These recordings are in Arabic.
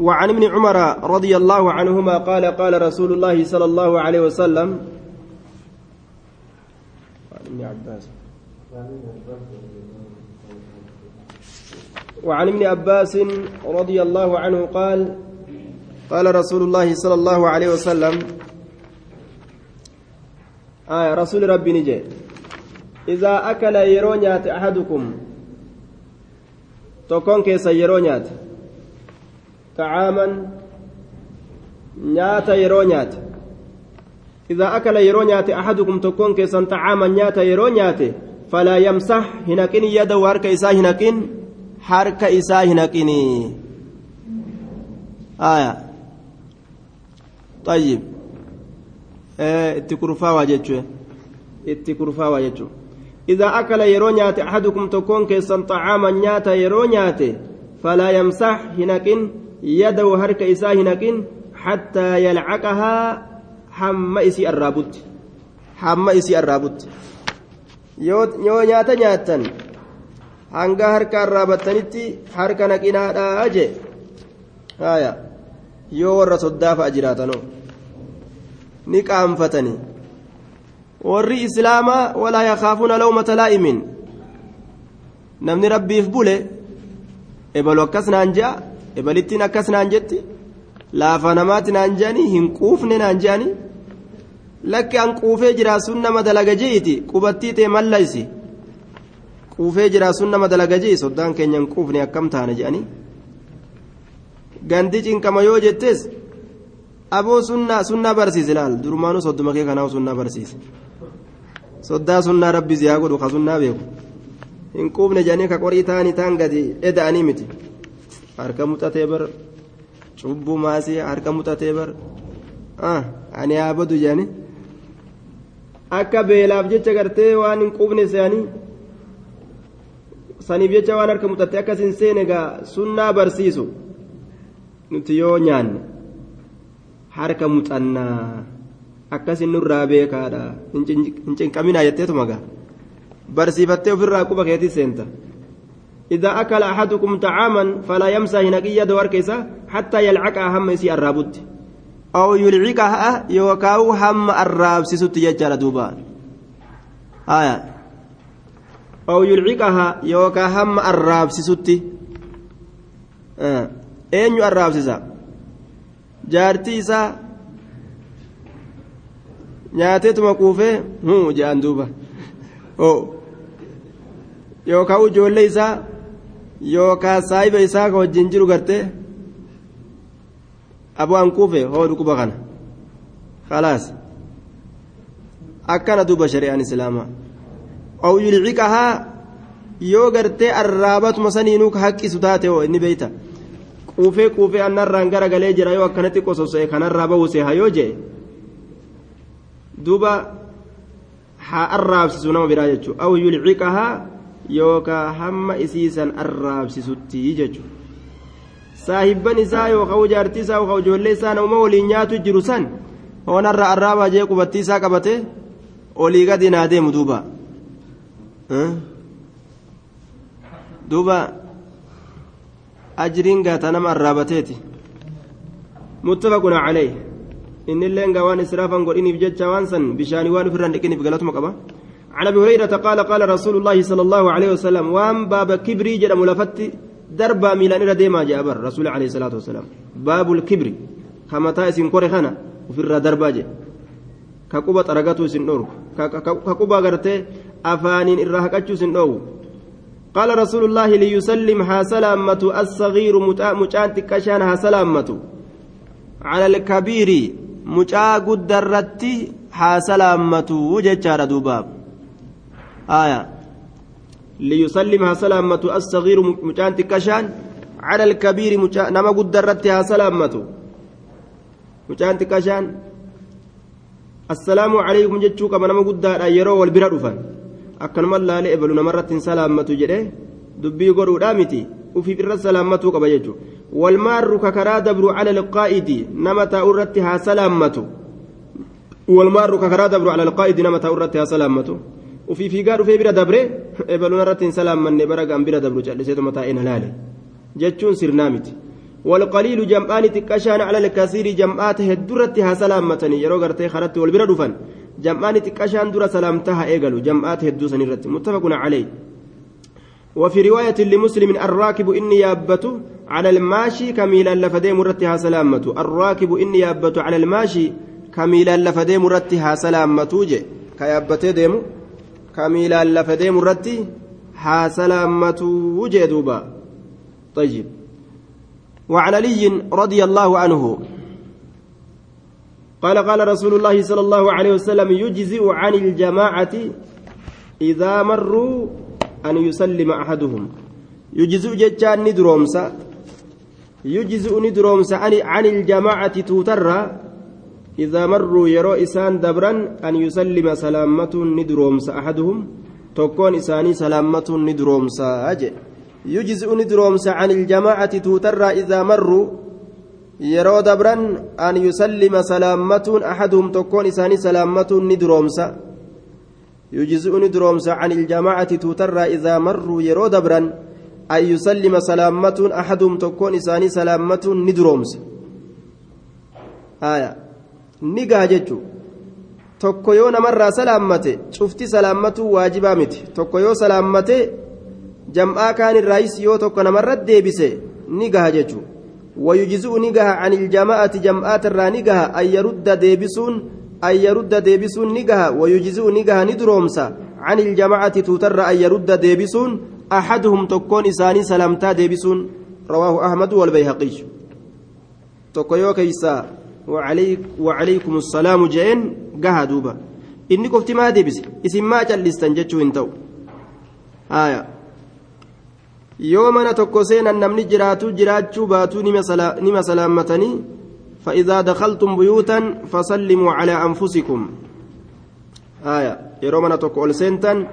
وعن ابن عمر رضي الله عنهما قال قال رسول الله صلى الله عليه وسلم وعن ابن عباس وعن ابن عباس رضي الله عنه قال قال رسول الله صلى الله عليه وسلم آية رسول ربي نجي إذا أكل يرونيات أحدكم تكون كيس يرونيات طعاما نياتا يرونيات إذا أكل يرونيات أحدكم تكون كيسا طعاما نياتا يرونيات فلا يمسح هناكين يده وارك إساه هناكين حرك إساه هناكين آية. طيب. itti kurfaawaa jechuu itti kurfaawaa jechuu إذا أكل يرونيات أحدكم تكون كيسن طعاما نياتا يرونيات فلا يمسح هناكن يده هرك إساه هناكن حتى يلعقها حم إسي الرابط حم إسي الرابط yoo nyaata nyaattan hanga harka irraa battanitti harka naqinaadhaa jee haya yoo warra soddaafa'a jiraatanoo ni qaanfatanii warri islaamaa walaa yakaafuuna lawmata laa'imin namni rabbiif bule ebalu akkas naan je'a ebalittiin akkas naan jetti laafa namaatti naan je'anii hin quufne naan je'anii lakki an quufee jiraa sun nama dalaga je'iti qubattii ta'e mallaysi quufee jiraa sun nama dalaga je'i soddaan keenya hin quufne akkam taana je'anii gandi cinqama yoo jettees aboo sunnaa barsiise laal durumaanuu soddoma kee kanaa'u sunnaa barsiise soddaa sunnaa rabbi ziyaa godhu ka sunnaa beeku hin quufne jedhanii ka qorii ta'anii ta'an gadi eda'anii miti harka muxatee bar cubbuu maasii harka muxatee bar ani haa badu jedhanii akka beelaaf jecha gartee waan hin quufne se'anii saniif jecha waan harka muxattee akkas hin seene gaa sunnaa barsiisu nuti yoo nyaanne harka muxannaa akkasin nurraa beekaadha hin cinqaminaa jetteetuma gaa barsiifattee ofirraa quba keetii seenta إذا أكل أحدكم طعاما فلا يمسح نقية دور كيسا حتى يلعقها هم يسي الرابط. أو يلعقها يوكاو هم الراب سيسوت يجار دوبا. آية. أو يلعقها يوكا هم الراب سيسوت. آه. أين الراب سيسا؟ jaartii isaa nyaateetuma quufee huu jedhan duuba yookaan ijoollee isaa yookaan saahiba isaa wajjin jiru gartee abu'aan quufe hoodhu quba kana khalaas akkana duuba shari'aan islaamaa oo yulciqahaa yoo gartee arraabatuma saniinuu ka haqqisu taate oo inni beeyta quufee quufee annarraan gara galee jira yoo akkanatti qososee kanarraa bahuse hayoo jee duuba haa arraabsisu nama biraa jechuudha aw yulciqahaa yookaan hamma isiisan arraabsisutti jechuudha saahibban isaa yookaan jaartii isaa yookaan ijoollee isaa nama waliin nyaatu jiru san hoonarra arraabaa jee qubattii isaa qabate olii gadi naa deemu duuba. Duuba. ajriin gaata nama arraabateeti. Muttafaquna calee inni illeen gaa waan israafan godhiniif jecha waan san bishaanii waan ofirraan dhiqiniif galatuma qaba عن أبي هريرة قال قال رسول الله صلى الله عليه وسلم وان باب كبري جد ملفت دربا ميلان إلى ديما جابر رسول عليه الصلاة والسلام. باب الكبر كما تاسين كوري خنا وفي دربا جي كقوبة رغتو سن دور كقوبة غرتي أفانين الرهقچو سن دو قال رسول الله ليسلم ها سلامة الصغير مجان تكشان ها سلامة. على الكبير مجا قدرت ها سلامة وججار دوباب. آية ليسلم ها سلامة الصغير مجان تكشان على الكبير مجا نما قدرت ها سلامة مجان تكشان السلام عليكم جتشوك نما قدر يرو والبرا دفن akkanuma laalee ebalu namarratti hin salaammatu jedhee dubbii godhuudhaa miti ufiif irra salaammatuu qaba jechuudha walmaarru kakaraa dabru cala alqaa'idi nama taa'u irratti haa salaammatu walmaarru kakaraa dabru cala alqaa'idi irratti haa salaammatu ufii fiigaa dhufee bira dabre ebalu narratti hin salaammanne bara gaan bira dabru calliseetuma taa'ee na laale. Jechuun sirnaa miti. والقليل جمعان تكشان على الكثير جمعات هدرتها سلامتني يرو غرتي خرت والبر دفن جمعان تكشان در سلامتها ايغلو جمعات هدو سنرت متفق عليه وفي رواية لمسلم الراكب إني يابته على الماشي كميلا لفدي مرتها سلامته الراكب إني يابته على الماشي كميلا لفدي مرتها سلامته جي كيابته ديمو كميلا لفدي مرتها سلامته جي دوبا. طيب. وعن علي رضي الله عنه قال قال رسول الله صلى الله عليه وسلم يجزئ عن الجماعة إذا مروا أن يسلم أحدهم. يجزئ جتان ندرومسا. يجزئ ندرومسا عن الجماعة توترى إذا مروا يرو إسان دبرا أن يسلم سلامة ندرومسا أحدهم تكون إساني سلامة ندرومسا أجل يجزئ ندرومس عن الجماعة توترى إذا مروا yeroo dabran an yusallima salaammatuun axaduhum tokkoon isaanii salaammatuun ni duroomsa yujzi'u ni duroomsa can iljamaacati tuutarraa idaa marruu yeroo dabran an yusallima salaammatuun axaduhum tokkoon isaanii salaammatuun ni gaha jechu. Tokko yoo namarraa salaammate cufti salaammatuu waajibaa miti. Tokko yoo salaammate jam'aa kaan irraayis yoo tokko namarra deebise ni gaha jechuudha wayujizu'u ni gaha an iljamaa'ati jam'aata irraa ni gaha. An yarudda deebisuun an yarudda deebisuun ni gaha. Wayujizu'u ni gaha ni duroomsa. An iljamaa'ati tuutarra an yarudda deebisuun axaduhum tokkoon isaanii salamtaa deebisuun. Rawaahu ahmadu walbayhaqiy tokko yoo keeysaa وعليكم السلام جئن قها دوبا إني قفت ما ديبس اسم ما جلستن جتشو انتو آية yoo mana tokko seenan namni jiraatu jiraachuu baatuu nima salaammatanii فإذا دخلتم بيوتا فسلموا على أنفسكم آية mana tokko ol seentan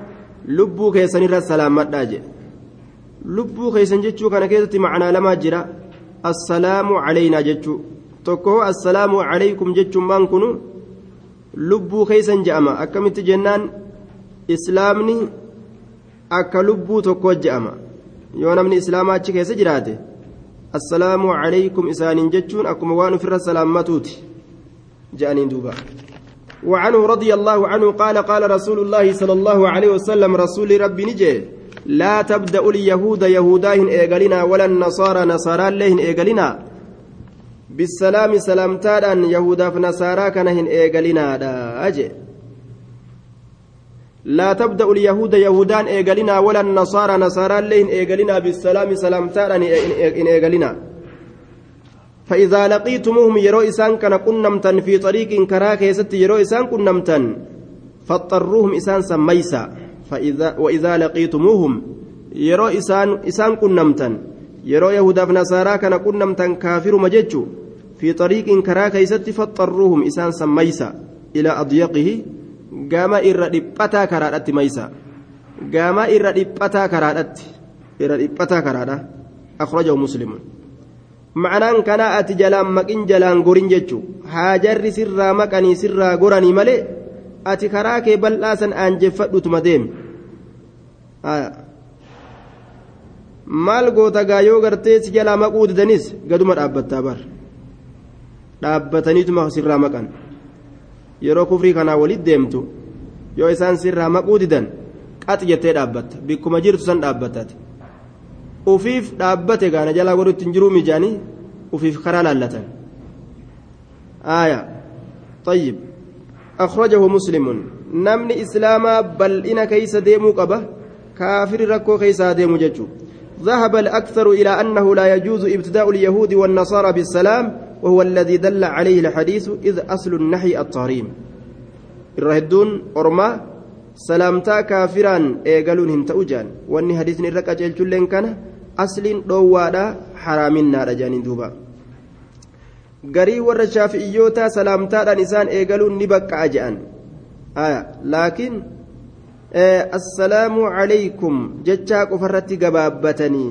lubbuu keessan irra salaamadhaa je lubbuu keessan jechuu kana keessatti macnaa lamaa jira assalaamu calaynaa jechuu tokko assalaamu calaykum jechuun maan kunu lubbuu keessan je'ama akkamitti jennaan islaamni akka lubbuu tokko je'ama yoo namni islaamaa achi keessa jiraate assalaamu calaykum isaaniin jechuun akkuma waan ofirra salaammatuuti je'aniin duuba وعنه رضي الله عنه قال قال رسول الله صلى الله عليه وسلم رسول ربي نجي لا تبدأ اليهود يهوداهن إيقالنا ولا النصارى نصارى لهن إيقالنا بالسلام سلامتان يهودا فنصارى كنهن إيقالنا أجي. لا تبدأ اليهود يهودان إيقالنا ولا النصارى نصارى لهن إيقالنا بالسلام سلامتان إن إيقالنا فإذا لقيتموهم يرو إسان كان كنمتا في طريق كراك يست يرو إسان كنمتا فاضطروهم إسان سميسا. فإذا وإذا لقيتموهم يرو إسان إسان كنمتا يرو يهودا فنصارى كان كنمتا كافر مججو في طريق كراك يست فاضطروهم إسان سميسا إلى أضيقه قام إر دبتا كرادت ميسا قام إر دبتا كرادت إر دبتا كرادا أخرجه مسلم kanaa ati jalaan maqin jalaan gorin jechuun haajarri sirraa maqanii sirraa goranii malee ati karaa kee bal'aasan aanjeffadhutuma deemi maal goota gaa yoo gartee si jalaa maquu didanis gaduma dhaabbattaa dhaabbataniituma sirraa maqan yeroo kufrii kanaa walit deemtu yoo isaan sirraa maquu didan qaxi jettee dhaabbatta bikkuma jirtu san dhaabbattaati. ufiif dhaabbate gaana jalaa godhutti hin jiruu mijaanii ufiif karaa laallatan آية طيب أخرجه مسلم نمني إسلاما بل إن كيس ديمو قبه كافر ركو كيس ديمو ججو ذهب الأكثر إلى أنه لا يجوز ابتداء اليهود والنصارى بالسلام وهو الذي دل عليه الحديث إذ أصل النحي التحريم الرهدون أرما سلامتا كافرا إيقالون هم تأجان واني حديث نرقى جلجلين كان asliin dhoowwaadha haraaminaadha jedhanii duuba garii warra shaafi'iyyoota salaamtaadhaan isaan eegaluun ni baqqa'a jedhan laakiin assalaamu calaykum jechaa qofarratti gabaabbatanii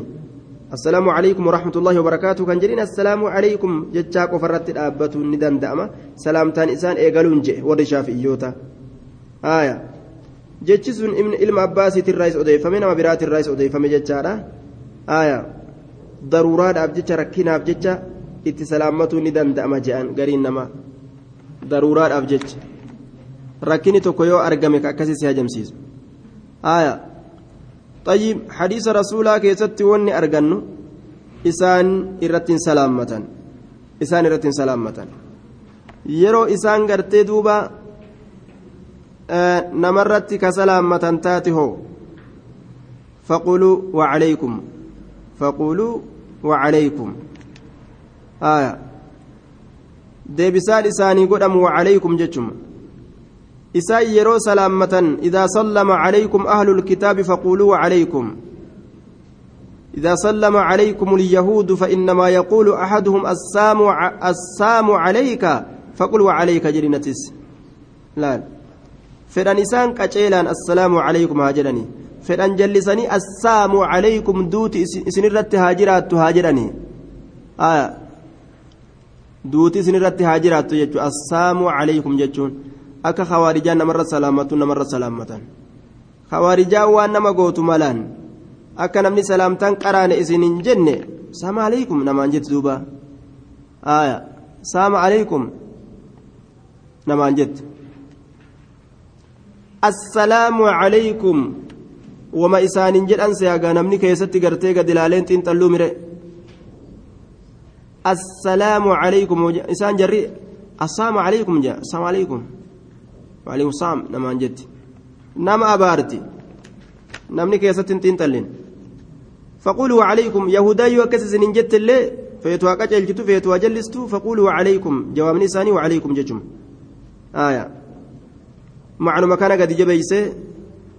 assalaamu calaykum waraxmatullaahi wabarakaatu kan jedhin assalaamu calaykum jechaa qofarratti dhaabbatuun ni danda'ama salaamtaan isaan eegaluun jedhe warri shaafi'iyyoota jechi sun ilma abbaasiitirraayis odeeffame nama biraatirraayis odeeffame jechaadha آية daruuraadhaaf jecha rakkinaaf jecha itti salaammatuu ni danda'ama je'an gariin namaa daruuraadhaaf jecha rakkini tokko yoo argame ka akkasii si hajamsiisu aya طيب حديث رسولا كيست وني أرجنو إسان إرتين سلامة إسان إرتين سلامة يرو إسان قرتي دوبا آه نمرت كسلامة تاتي هو فقولوا وعليكم فقولوا وعليكم آية deebisaan isaanii godhamu wacalaykum jechuma isaan yeroo salaammatan idaa sallama calaykum ahlu lkitaabi faquuluu wacalaykum إذا سلم عليكم اليهود فإنما يقول أحدهم السام السام عليك فقل وعليك جرينتس. لا. فدان إسان كأجيلان السلام عليكم هاجرني. فدان جلسني السام عليكم دوتي سنرت هاجرات هاجرني. آه. irratti haa jiraattu jechuun assaamu calaykum jechuun akka khawaarijaa namarra salaammatu namarra salaammatan khawaarijaa waan nama gootu malaan akka namni salaamtaan qaraane isin hin jenne saama alaykum namaan jetti duuba aaya saama alaykum namaan jetti assalaamu calaykum wama isaanin jedhan seegaa namni keessatti gartee gad ilaaleen xiinxalluu mire السلام عليكم إنسان جري السلام عليكم جاء وعليكم السلام نما أبارتي نمني كيسة تنتلين. فقولوا عليكم يهودا يوكسس نجت اللي فيتوا قجلتو فيتوا جلستو فقولوا عليكم. جواب نساني وعليكم ججم. آية. معنى مكان قد جبيسه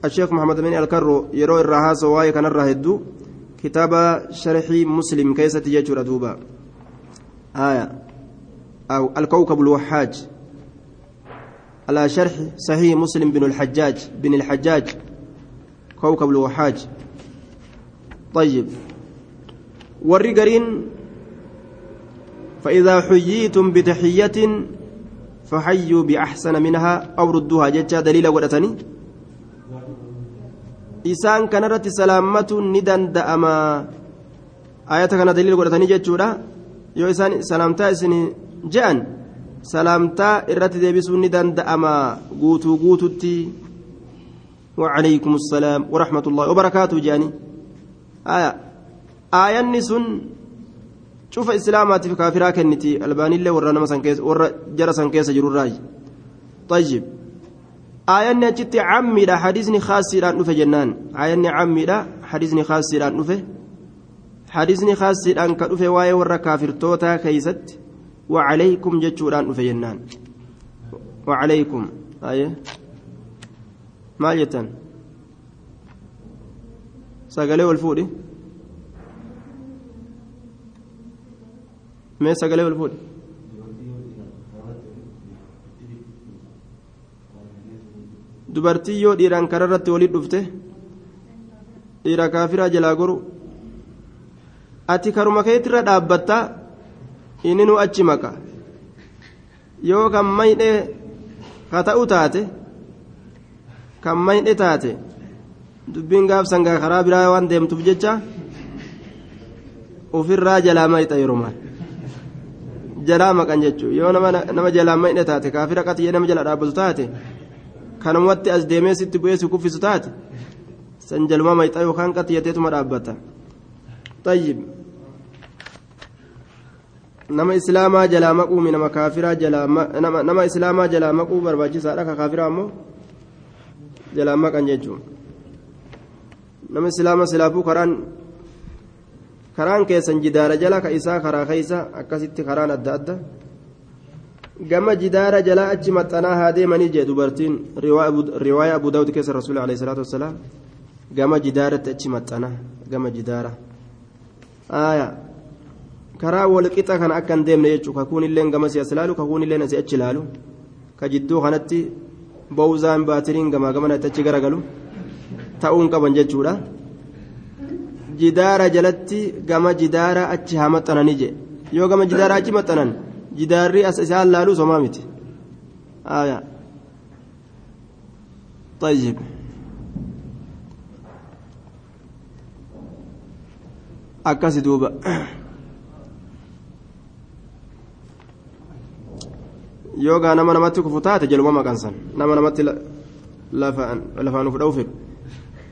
الشيخ محمد بن الكرو يرو الرهاس واي كان الرهدو كتاب شرحي مسلم كيسة ججر دوبا. آية. أو الكوكب الوحاج. على شرح صحيح مسلم بن الحجاج بن الحجاج كوكب الوحاج. طيب. والرجرين فإذا حييتم بتحية فحيوا بأحسن منها أو ردوها. جتا دليل ودتني إسان كانت سلامة ندن دأما. آية كان دليل ودتني جتشورا yoo isaan salaamtaa isin je'an salaamtaa irratti deebisuun ni danda'ama guutuu guututti وعليكم السلام ورحمة الله وبركاته جاني. آية. آية سن شوف إسلامات في كافرة كنتي. الباني اللي ورا نمسن كيس ورا جرسن كيس جرور راي. طيب. آية نجت عمي لا حديثني خاص لا نفه جنان. آية عمي لا حديثني خاص لا نفه حديثني خاصيدhaan ka dhufe waa'ee warra kaafirtootaa keeysatti wacalaykum jechuudhaan dhufe jennaan wacalaykum aye maal jettan sagalee ol fuudhi mee sagalee ol fuudhi dubartii yoo dhiiraan kararratti walit dhufte dhiira kaafiraa jalaa goru ati karuma keetirra dhaabbatta inni nu achi maqa yoo kan maydhee ka ta'u taate kan maydhe taate dubbiin gaafsan gaa karaa biraa waan deemtuuf jecha ofirraa jalaa mayxa yeroo jalaa maqan jechuun yoo nama jalaa maydhe taate kaafira qatiyyee nama jala dhaabbatu taate kanumatti as deemee sitti bu'ee si kuffisu taate san jaluma mayxa yookaan qatiyyateetuma dhaabbata. طيب nama islaamaa jalaa maquumi nama kaafiraa jalaa nama islaamaa jalaa maquu barbaachisaadha ka kaafiraa ammoo jalaa maqan jechuun nama islaama silaafuu karaan karaan keessan jidaara jala ka isaa karaa keeysa akkasitti karaan adda adda gama jidaara jalaa achi maxxanaa haa deemanii jee dubartiin riwaaya abu daawud keessa rasuuli alayhi salaatu wassalaam gama jidaaratti achi maxxanaa gama jidaara aayaa karaa walqixa kana akka hin deemne jechuudha kakuun illee gama si as ilaalu kakuun illee asii achi ilaalu ka jidduu kanatti bowzaan baatiriin gamaa gamanatti achi garagalu ta'uun qaban jechuudha jidaara jalatti gama jidaara achi haa maxxananii je yoo gama jidaara achi maxxanan jidaarri as isaan laalu somaa miti طيب akkasi duuba yoogaa nama namatti kufu taate jaluma maqansan nama namatti lafaan uf dhawfir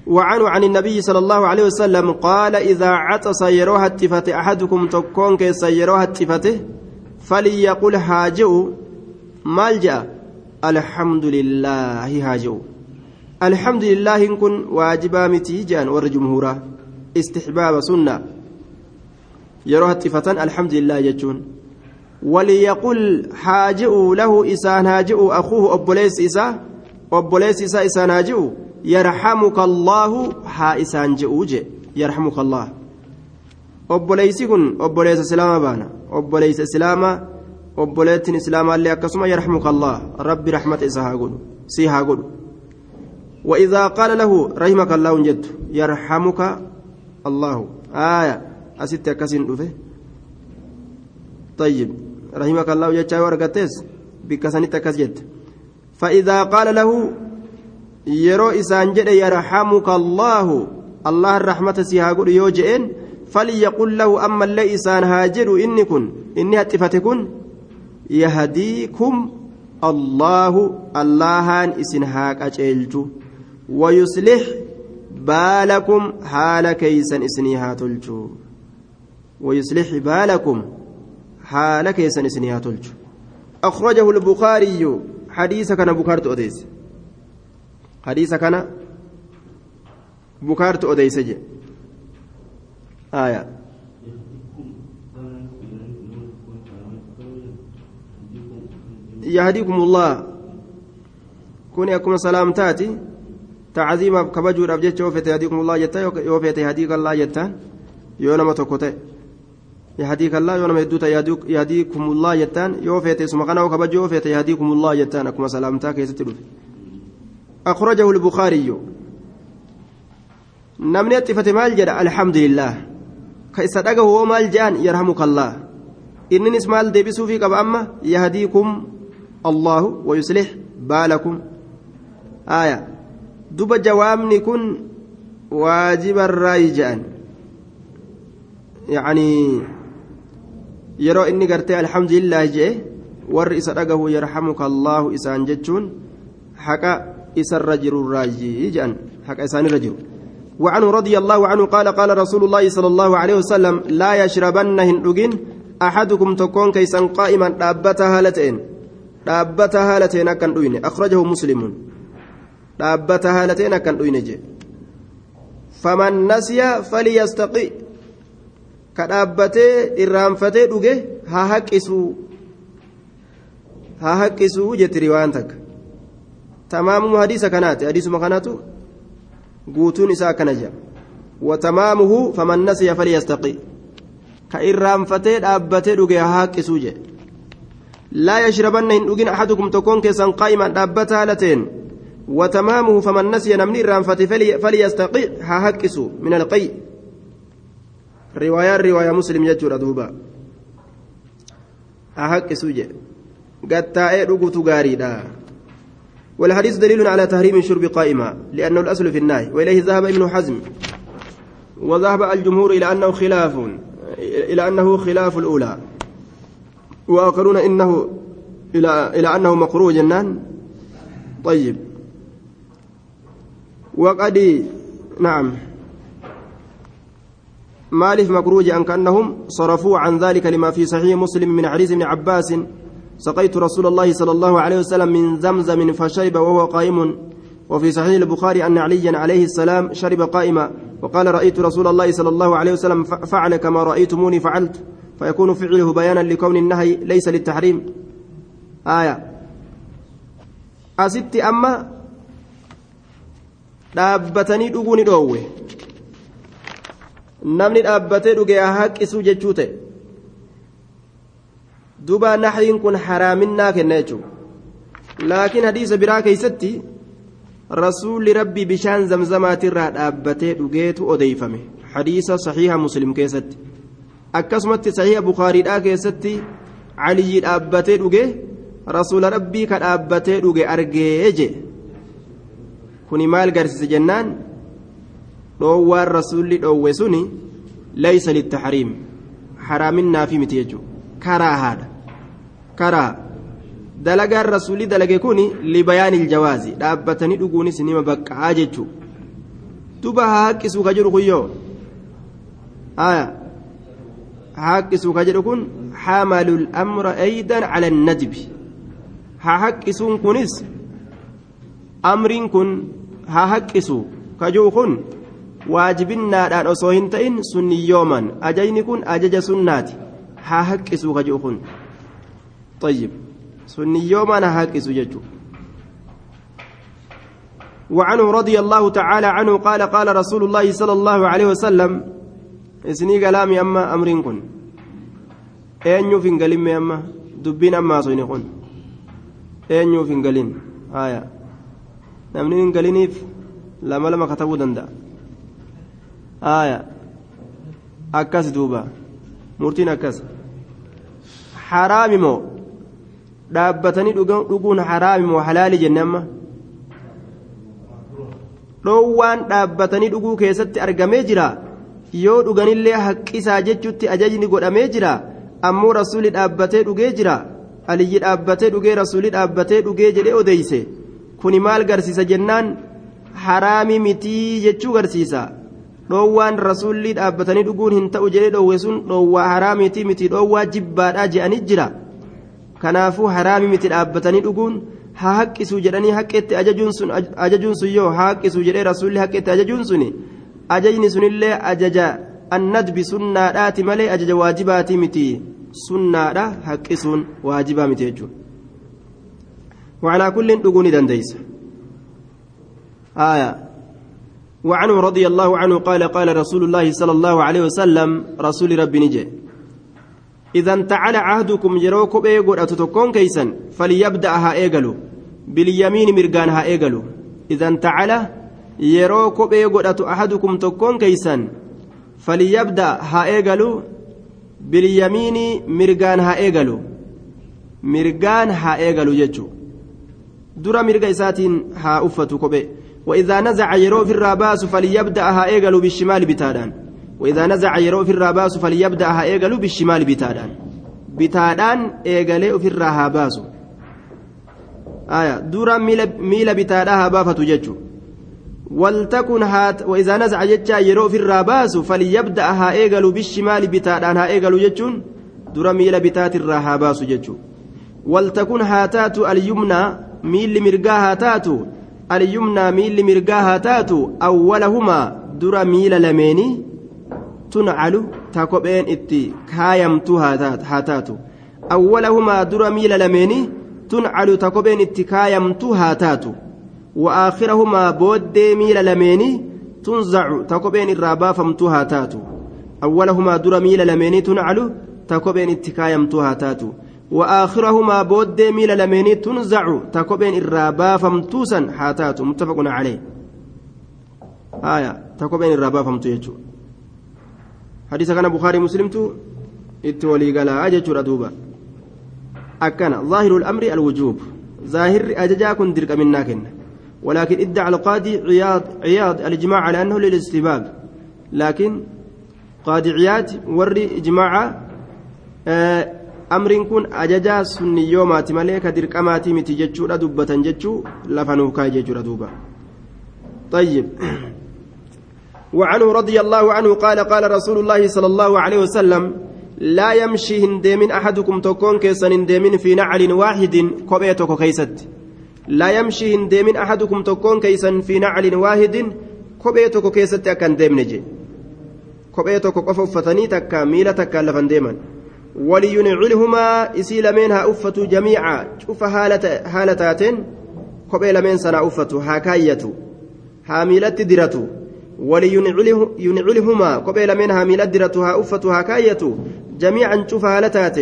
وعنه عن النبي صلى الله عليه وسلم قال إذا عطس يروها التفته أحدكم تكون كيس يروها التفته فليقل هاجئ مالجأ الحمد لله هاجئ الحمد لله إن كن واجبا متيجان ور جمهورا استحباب سنة يروها التفة الحمد لله يجون وليقل هاجئ له إسان هاجئ أخوه أبوليس إسا أبوليس إسا إسان هاجئ يرحمك الله ها إسان جئوج يرحمك الله obboleessa islaamaa baana obboleessa islaamaa obboleettiin islaamaa illee akkasuma yarhamuka allah rabbi rahmata isa haa godhu si haa godhu وإذا قال له رحمك الله جد يرحمك الله آية أستي كسين دفه طيب رحمك الله جد ورقتس بكسنت كسجد فإذا قال له yarhamuka allaahu allah rahmata si haa godhu yoo je'een falyaqul lahu ammallee isaan haa jedhu inni kun inni haxxifate kun yahdiikum allaahu allahaan isin haa qaceelchu wayuslix baalakum haala keeysan isinii haa tolchu ويصلح بالكم حال كيسن سنيات أخرجه البخاري حديث كان بكارت أديس hadiisa kana bukaartu odeyse je aya yahdiikum ullah kuni akkuma salaamtaati tacziimaaf kabajuudhaaf jecha yoo fete yahdiikum ullah jetta yoo fete yahdiika allaa jettaan ta'e yahdiikum ullah jettaan yoo fete suma kana kabaju yoo fete yahdiikum ullah jettaan akkuma salaamtaa keessatti dhufe أخرجه البخاري نمني أتفت مال جرى الحمد لله كيسدقه هو مال جان يرحمك الله إنني اسمال ديبسوا فيك أما يهديكم الله ويصلح بالكم آية دب جوامني كن واجب الرأي جان يعني إني قرتي الحمد لله جي ور إسدقه يرحمك الله إسان جتشون حكا إسر جر الراجي جان حق إسان الرجل وعنه رضي الله عنه قال قال رسول الله صلى الله عليه وسلم لا يشربن هندوجين أحدكم تكون كيسا قائما دابتها هالتين دابتها هالتين أكن دوين أخرجه مسلم دابتها هالتين أكن دوين جي فمن نسي فليستقي كدابتي إرانفتي دوجه ها هكسو ها هكسو جت روايتك تمامه حديث كانت حديث ما كانت قوتون إساء كنجا وتمامه فمن نسي فليستقي كإرام فتيد أبتي دقي هاك سوجي لا يشربن إن أجن أحدكم تكون كيسا قائما أبتا لتين وتمامه فمن نسي نمني فلي فليستقي هاكسو من القي رواية مسلم يجور دوبا هاكسو جي قد تائي رقوت غاريدا والحديث دليل على تحريم الشرب قائما لأنه الأصل في النهي وإليه ذهب ابن حزم. وذهب الجمهور إلى أنه خلاف إلى أنه خلاف الأولى. وآخرون إنه إلى إلى أنه مقروء جنان طيب. وقد نعم. مالف مكروج أن كأنهم صرفوا عن ذلك لما في صحيح مسلم من حديث ابن عباس سقيت رسول الله صلى الله عليه وسلم من زمزم فشرب وهو قائم. وفي صحيح البخاري أن عليا عليه السلام شرب قائما وقال رأيت رسول الله صلى الله عليه وسلم فعل كما رأيتموني فعلت. فيكون فعله بيانا لكون النهي ليس للتحريم. آية. أست أما dhaabbatanii dhuguu ni namni dhaabbatee dhugee haqqisuu jechuu ta'e. Duba naxriin kun haraaminaa kenna jechuudha laakiin hadiisa biraa keeysatti rasuulli rabbii bishaan zamzamaatirraa dhaabbatee dhugeetu odeeyfame hadiisa saxiiha muslim keessatti. Akkasumatti saxiiha bukaariidhaa keessatti caliyyi dhaabbatee dhuge rasuula rabbii ka dhaabbatee dhuge argee je kuni maal garsiise jennaan dhoowwaan rasuulli dhoowwe suni laysa littaxriim haraaminaafi miti jechuu karaa haadha. Karaa. Dalagaan rasuulli dalage kun libayaani iljawaazi dhaabbatanii dhuguunis nima baqqa'aa jechuu. Duba haa haqqisu ka jedhu kunyoo aya. Haqqisu ka jedhu kun حملوا الأمر أيضا على الندب هاكسون كنس أمر كن هاكسو كجو كن waajibinnaadhaan osoo hin ta'in sunniyooman ajajni kun ajaja sunnaati haa haqqisu kajuu kun طيب sunniyooman haa haqqisu jechuudha وعنه رضي الله تعالى عنه قال قال رسول الله صلى الله عليه وسلم اسني كلامي أما أمرين كن أين يوفين قليم أما دبين أما صيني كن أين قليم آية namni hin galiniif lama lama katabuu danda'a aaya akkas duuba murtiin akkas haraami moo dhaabbatanii dhuguun haraami moo halaali jenne amma dhoowwaan dhaabbatanii dhuguu keessatti argamee jira yoo dhuganillee haqqisaa jechutti ajajni godhamee jira ammoo rasuulli dhaabbatee dhugee jira aliyyi dhaabbatee dhugee rasuulli dhaabbatee dhugee jedhee odeeyse kuni maal garsiisa jennaan haraami mitii jechuu garsiisa dhoowwaan rasuulli dhaabbatanii dhuguun hin ta'u jedhee dhoowwe sun dhoowwaa haraamitii miti dhoowwaa jibbaadhaa je'anii jira kanaafuu haraami miti dhaabbatanii dhuguun haa haqqisuu jedhanii haqqeetti ajajuun sun yoo haa haqqisuu jedhee rasuulli haqqeetti ajajuun sun ajajni sunillee ajaja annadbi sunnaadhaati malee ajaja waajibaatii miti sunnaadha haqqisuun waajibaa miti jechuudha. وعلى كل دغوني دنديس آية وعنه رضي الله عنه قال قال رسول الله صلى الله عليه وسلم رسول ربي نجي. إذا انتعل عهدكم يروكم إيغور أتتكون كيسا فليبدأها إيغلو باليمين مرقانها إيغلو إذا انتعل يروكم إيغور أتو أحدكم تكون كيسا فليبدأها إيغلو باليمين مرقانها إيغلو مرقانها إيغلو يجو dura mirga isaatiin haa uffatu kophee وإذا نزع يرو في الراباس فليبدأها إيجلو بالشمال بتادان. وإذا نزع يرو في الراباس فليبدأها إيجلو بالشمال بتادان. بتادان إيجلي في الرهاباس آية دورا ميل ميل بتادها بافة ججو ولتكن هات وإذا نزع ججا يرو في الراباس فليبدأها إيجلو بالشمال بتادان ها إيجلو ججون دورا ميل بتات الرهاباس ججو ولتكن هاتات اليمنى mirgaa haa taatu alyumnaa miilli mirgaa haa taatu awwalahumaa dura miila lameenii tuncalu ta kopheen itti kaayamtu haa taatu awwalahumaa dura miila lameenii tuncalu ta kopheen itti kaayamtu haa taatu وآخرهما بود ميل لميني تنزع تكوبين الرابافمتو هاتاتو أولهما در ميل لميني تنعلو تكوبين اتكايمتو هاتاتو وآخرهما بود ميل لميني تنزع تكوبين الرابا فمتوسا حاتات متفق عليه. آية تكوبين الرابا فمتو حديث كان بخاري مسلمتو اتولي قال أجج ردوبا أكن ظاهر الأمر الوجوب. ظاهر أججا كن درك مناكن ولكن إدعى القاضي عياض عياض الإجماع على أنه للاستباب لكن قاضي عياض وري إجماع آه amriin kun ajajaa sunniyoomaati malee ka dirqamaatii miti jechuudha dubbatan jechuu lafa nuuf kaa'e jechuudha duuba. طيب وعنه رضي الله عنه قال قال رسول الله صلى الله عليه وسلم لا يمشي هندمين أحدكم تكون كيسا هندمين في نعل واحد كوبيتك كيست لا يمشي هندمين أحدكم تكون كيسا في نعل واحد كوبيتك كيست أكن ديمنجي كوبيتك قفف فتني تكا ميلة تكا لفن ديمن ولينعلهما إسي لمنها أفة جميعا. شوف هالة هالتات كوبي لمن سنا أفة. هاكاية هاميلة درته ولينعلهما كوبي لمن هاميلة درتها أفة. هاكاية جميعا شوف هالتات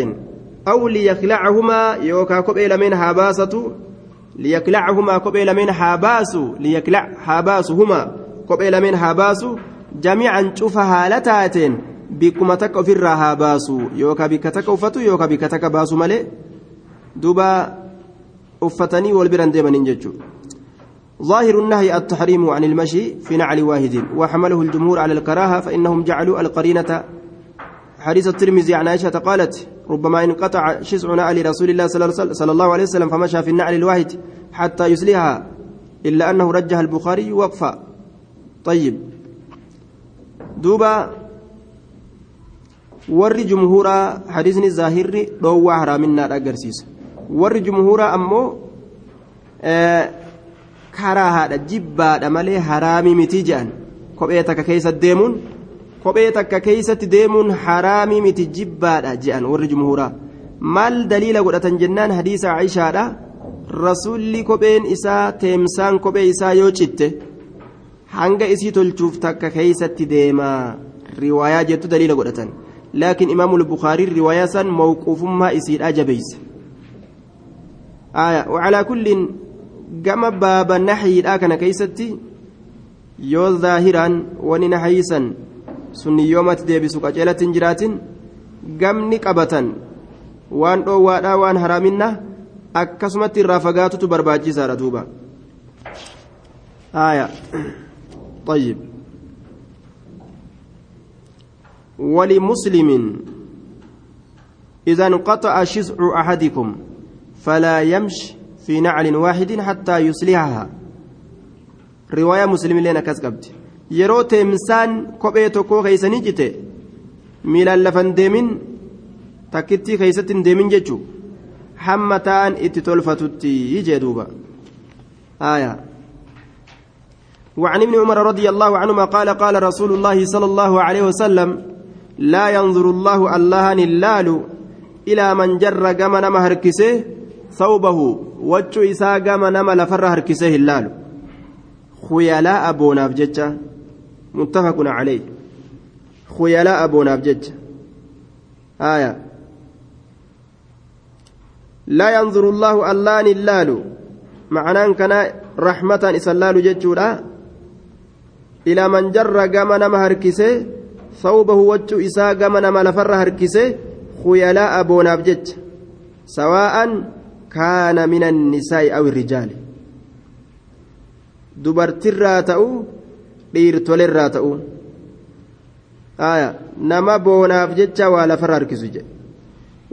أو ليخلعهما. يوكا كوبي لمن هاباسة. ليكلعهما كوبي لمن هاباس ليكلع هاباسهما. كوبي لمن هاباس جميعا شوف هالتات bikkuma takka ofirraa haa baasu yookaan bikka takka uffatu yookaan bikka takka baasu malee duuba uffatanii wal biraan deemaniin jechuudha. ظاهر النهي التحريم عن المشي في نعل واحد وحمله الجمهور على الكراهة فإنهم جعلوا القرينة حديث الترمذي عن عائشة قالت ربما انقطع شسع نعل رسول الله صلى الله عليه وسلم فمشى في النعل الواحد حتى يسليها إلا أنه رجح البخاري وقفا طيب دوبا warri jumhuuraa hadiisni zaahirri dhoowwaa haraaminnaadha agarsiisa. Warri jumhuuraa ammoo karaa haadha jibbaadha malee haraamii mitii jedhan kophee takka keessa deemuun kophee takka keessatti deemuun haraamii miti jibbaadha jedhan warri jumhuuraa. Maal daliila godhatan jennaan hadiisa aishaadha? Rasuulli kopheen isaa teemsaan kophee isaa yoo citte hanga isii tolchuuf takka keeysatti deemaa. Riwaayaa jettu daliila godhatan laakiin imaamul bukaarii riwaayaa san mawquufummaa isiidhaa jabeeyse wacalaa kulliin gama baaba naxyiidhaa kana keeysatti yoo zaahiraan wani naxyiisan sunni yoomatti deebisu qaceelatti hin jiraatin gamni qabatan waan dhoowwaadhaa waan haraaminna akkasumatti irraa fagaatutu barbaachisaadha duuba آية طيب ولمسلم إذا انقطع شسع أحدكم فلا يمشي في نعل واحد حتى يصلحها رواية مسلم لنا كذبت tokkoo keeysanii jite miilaan lafan deemin takkittii keeysatti hin deemin jechuu hamma ta'an itti tolfatutti jee duuba آية وعن ابن عمر رضي الله عنهما قال قال رسول الله صلى الله عليه وسلم لا ينظر الله الله نلال إلى من جر قم نما هركسه ثوبه. وجه إساء قم نما لفر هركسه اللال. خيلاء أبونا بججة متفق عليه. خيلاء أبونا بججة آية. لا ينظر الله الله نلال. معناه كان رحمة إسلال ججولا إلى من جر قام نما هركسه ثوبه وجه إساء قام نما لفر هركسه خيلاء أبونا بجج سواء كان من النساء أو الرجال ta'u dhiirtolerraa ta'u. Nama boonaaf jecha waa lafarra harkisu jedhe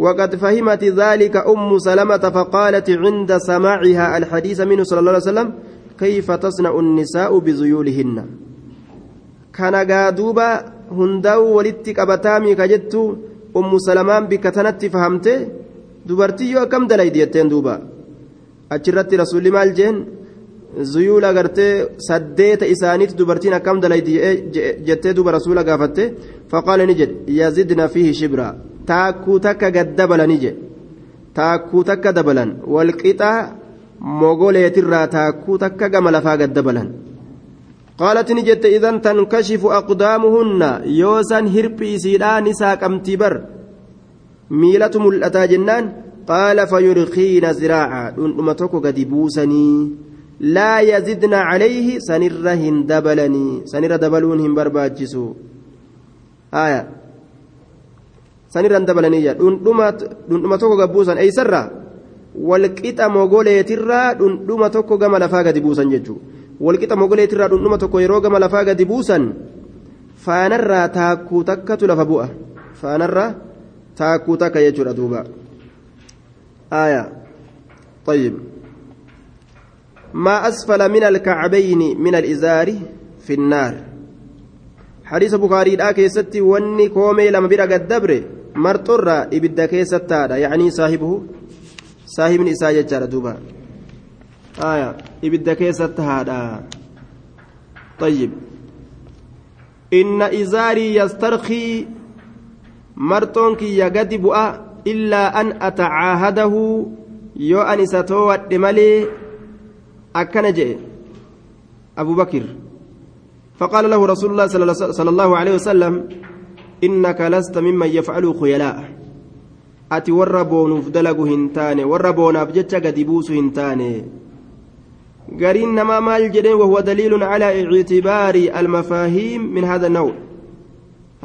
وقد فهمت ذلك أم سلمة فقالت عند سماعها الحديث منه صلى الله عليه وسلم كيف تصنع النساء بذيولهن كان قادوبا hundaa'uu walitti qabataa miika jettu ummu salamaan bikka tanatti fahamte dubartii yoo akkam dalaydi jetteen duuba? Achirratti rasuulli maal jeen? Zuyuula gartee saddeeta isaaniitti dubartiin akkam dalaydi jettee duuba rasuula gaafatte? Faqaala ni jedhe yazidna fiihi shibra. Taakkuu takka gad dabalani jedhe taakkuu takka dabalan. Walqixaa mogoleetirraa taakkuu takka gama lafaa gad dabalan. Idan tankashifu aqdaamuhunna yoosan hirphi isiidhaa ni saaqamtii bar miilatu mul'ataa jennaan qaala fayurkiina ziraaca dhundhuma tokko gadi buusanii لا يزدن عليه سنر هندبلني سنر دبلون هم برباجسو آية سنر هندبلني دندما دندما توكو غبوسان أي سرة والقطة موغوليترا دندما توكو غما لفاغا دبوسان ججو والقطة موغوليترا دندما توكو يرو غما لفاغا دبوسان فانرا تاكو تكة لفبوءة فانرا تاكو تكة يجور دوبا آية طيب ما أسفل من الكعبين من الإزار في النار حديث بخاري دا كيستي وني كومي لما بيرا قد دبر مرطرة إبدا كيستا يعني صاحبه صاحب نساء ججار دوبا آية إبدا كيستا هذا طيب. إن إزاري يسترخي مرطونك يقد بؤا إلا أن أتعاهده. يو أن ستوى مالي jedhe abu bakir فقال له رسول الله صلى الله عليه وسلم إنك لست ممن يفعل خيلاء. أتي وربون فدلق هنتاني وربون أبجتش قد يبوس هنتاني. قرين ما مال جدين وهو دليل على اعتبار المفاهيم من هذا النوع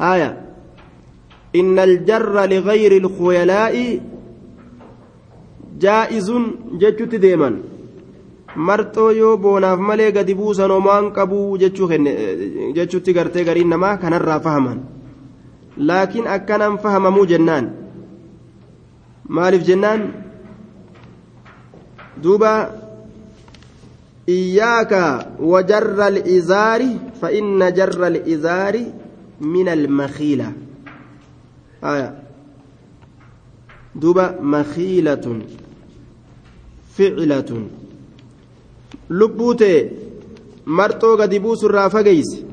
آية إن الجر لغير الخيلاء جائز جتت ديما marxoo yoo boonaaf malee gadi buusan homaan qabuu jechuutti gartee gariin namaa kanarraa fahaman laakiin akkanaan fahamamuu jennaan maaliif jennaan duuba wajarra al-izaari fa inna jarra al-izaari min al-makhiila duuba makhiilatun ficilatun lubbuu ta'e marxoo gadi buusurraa fageyse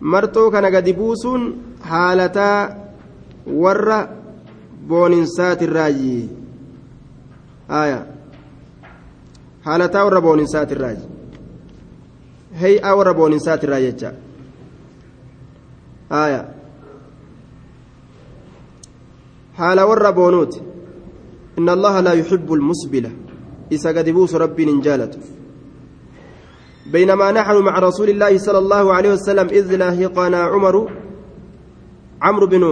marxoo kana gadi buusuun haalataa warra booninsaatiirraayi haalataa warra booninsaatiirraayi hey'aa warra booninsaatiirraa jecha haala warra boonuuti inna allaha laa yuxibbu almusbila isa gadi buusu rabbiin hin jaalatu بينما نحن مع رسول الله صلى الله عليه وسلم إذ لاهقنا عمر عمرو بن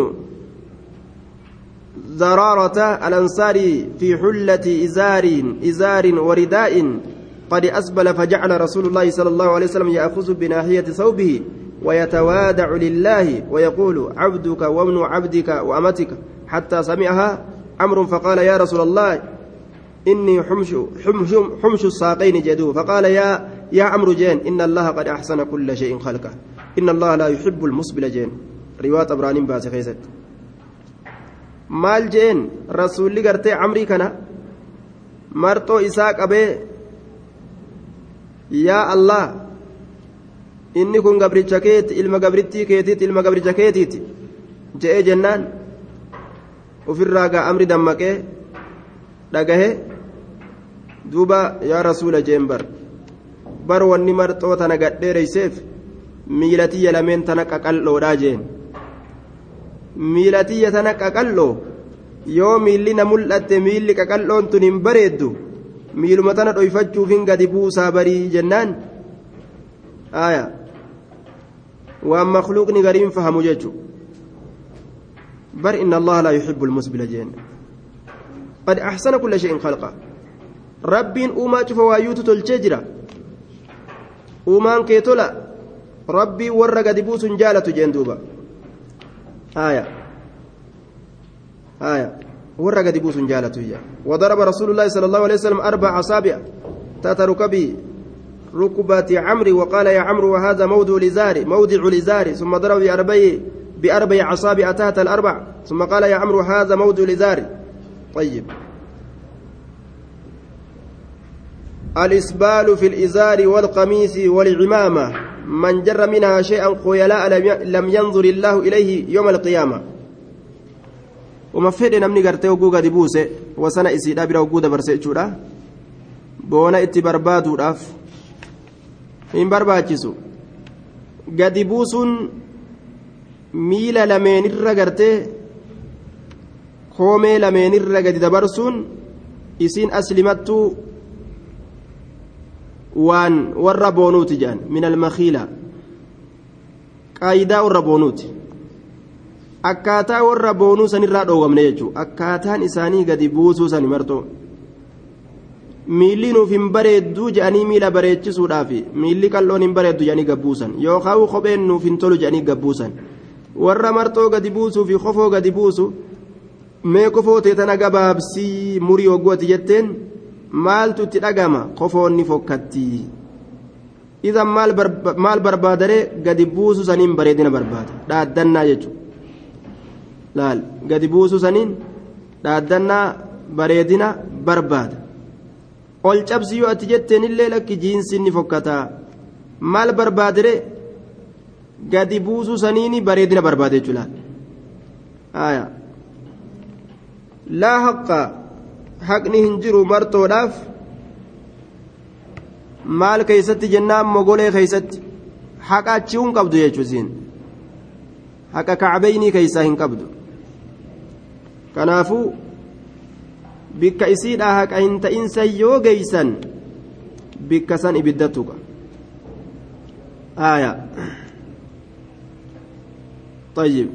زرارة الأنصاري في حلة إزار إزار ورداء. قد أسبل فجعل رسول الله صلى الله عليه وسلم يأخذ بناحية ثوبه ويتوادع لله ويقول عبدك وابن عبدك وأمتك. حتى سمعها عمرو فقال يا رسول الله إني حمش حمش حمش الساقين جدو. فقال يا يا عمرو جين إن الله قد أحسن كل شيء خلقه. إن الله لا يحب المسبل جين. رواية إبراهيم باس خيست maal jeen rasuulli gartee camrii kana marxoo isaa qabee yaa allah inni kun gabricha keeti ilma gabrittii keetiiti ilma gabricha keetiiti je'ee jennaan. Ofirraa gaa amri dammaqee dhagahe duuba yaa rasuula jeen bar bar wanni marxoo tana gadheereyseef miilatiyya lameen tana qaqal'oodhaa jeen miilatiyya tana qaqal'oo yoo miilli na mul'atte miilli qaqal'oon tun hin bareeddu miiluma tana dhoyfachuuf hin gadi buusaa barii jennaan aya waan makluuqni gariin fahamu jechu bar inna allaha laa yuxibbu lmusbila jeen qad axsana kulla shayin khalqa rabbiin uumaa cufa waayyuutu tolchee jira uumaan kee tola rabbii warra gadi buusun jaalatu jeen duuba آية. آية. ورق دبوس جالته وضرب رسول الله صلى الله عليه وسلم أربع أصابع تحت ركبه ركبة عمرو وقال يا عمرو وهذا موضع لزار موضع لزار ثم ضرب بأربع بأربع أصابع تحت الأربع. ثم قال يا عمرو هذا موضع لزار طيب. الإسبال في الإزار والقميص والعمامة. من جر منها شيئا خيلاء لم ينظر الله إليه يوم القيامة. وما فيد نمني قرتي وقوقا دبوسي وسنة إسيدا برا وقودا برسي جودا. بونا إتي بربادو راف hin barbaachisu gadi buusuun miila lameenirra gartee koomee lameenirra gadi dabarsuun isiin aslimattuu waan warra boonuuti jedhan min almakiila qaayidaa warra boonuuti akkaataa warra boonuu sanirraa dhoowwamne jechuudha akkaataan isaanii gadi buusuu sani martoo miilli nuuf hin bareedduu jedhanii miila bareechisuudhaaf miilli qal'oon hin bareeddu jedhanii gabbuusan yookaan kopheen nuuf hin tolu jedhanii gabbuusan warra marxoo gadi buusuu fi kofoo gadi buusu mee kofoo teetana gabaabsii murii hoggooti jetteen maaltu itti dhagama kofoonni fokkatti isan maal barbaadaree gadi buusu saniin bareedina barbaada dhaaddannaa jechuudha laal gadi buusu saniin dhaaddannaa bareedina barbaada. ol cabsi yoo ati jetteen illee lakki jiinsinni fokkataa maal barbaadire gadi buusuu saniini bareedina barbaade jechuudha laa haqa haqni hin jiru martoodhaaf maal keeysatti jennaan mogolee keeysatti haqa achi'uu hin qabdu jechuusiin haqa kacbeynii keeysaa hin qabdu kanaafuu bikka isiidhaa haqa hin ta'insa yoo geeysan bikka san ibiddatuqa aya طيب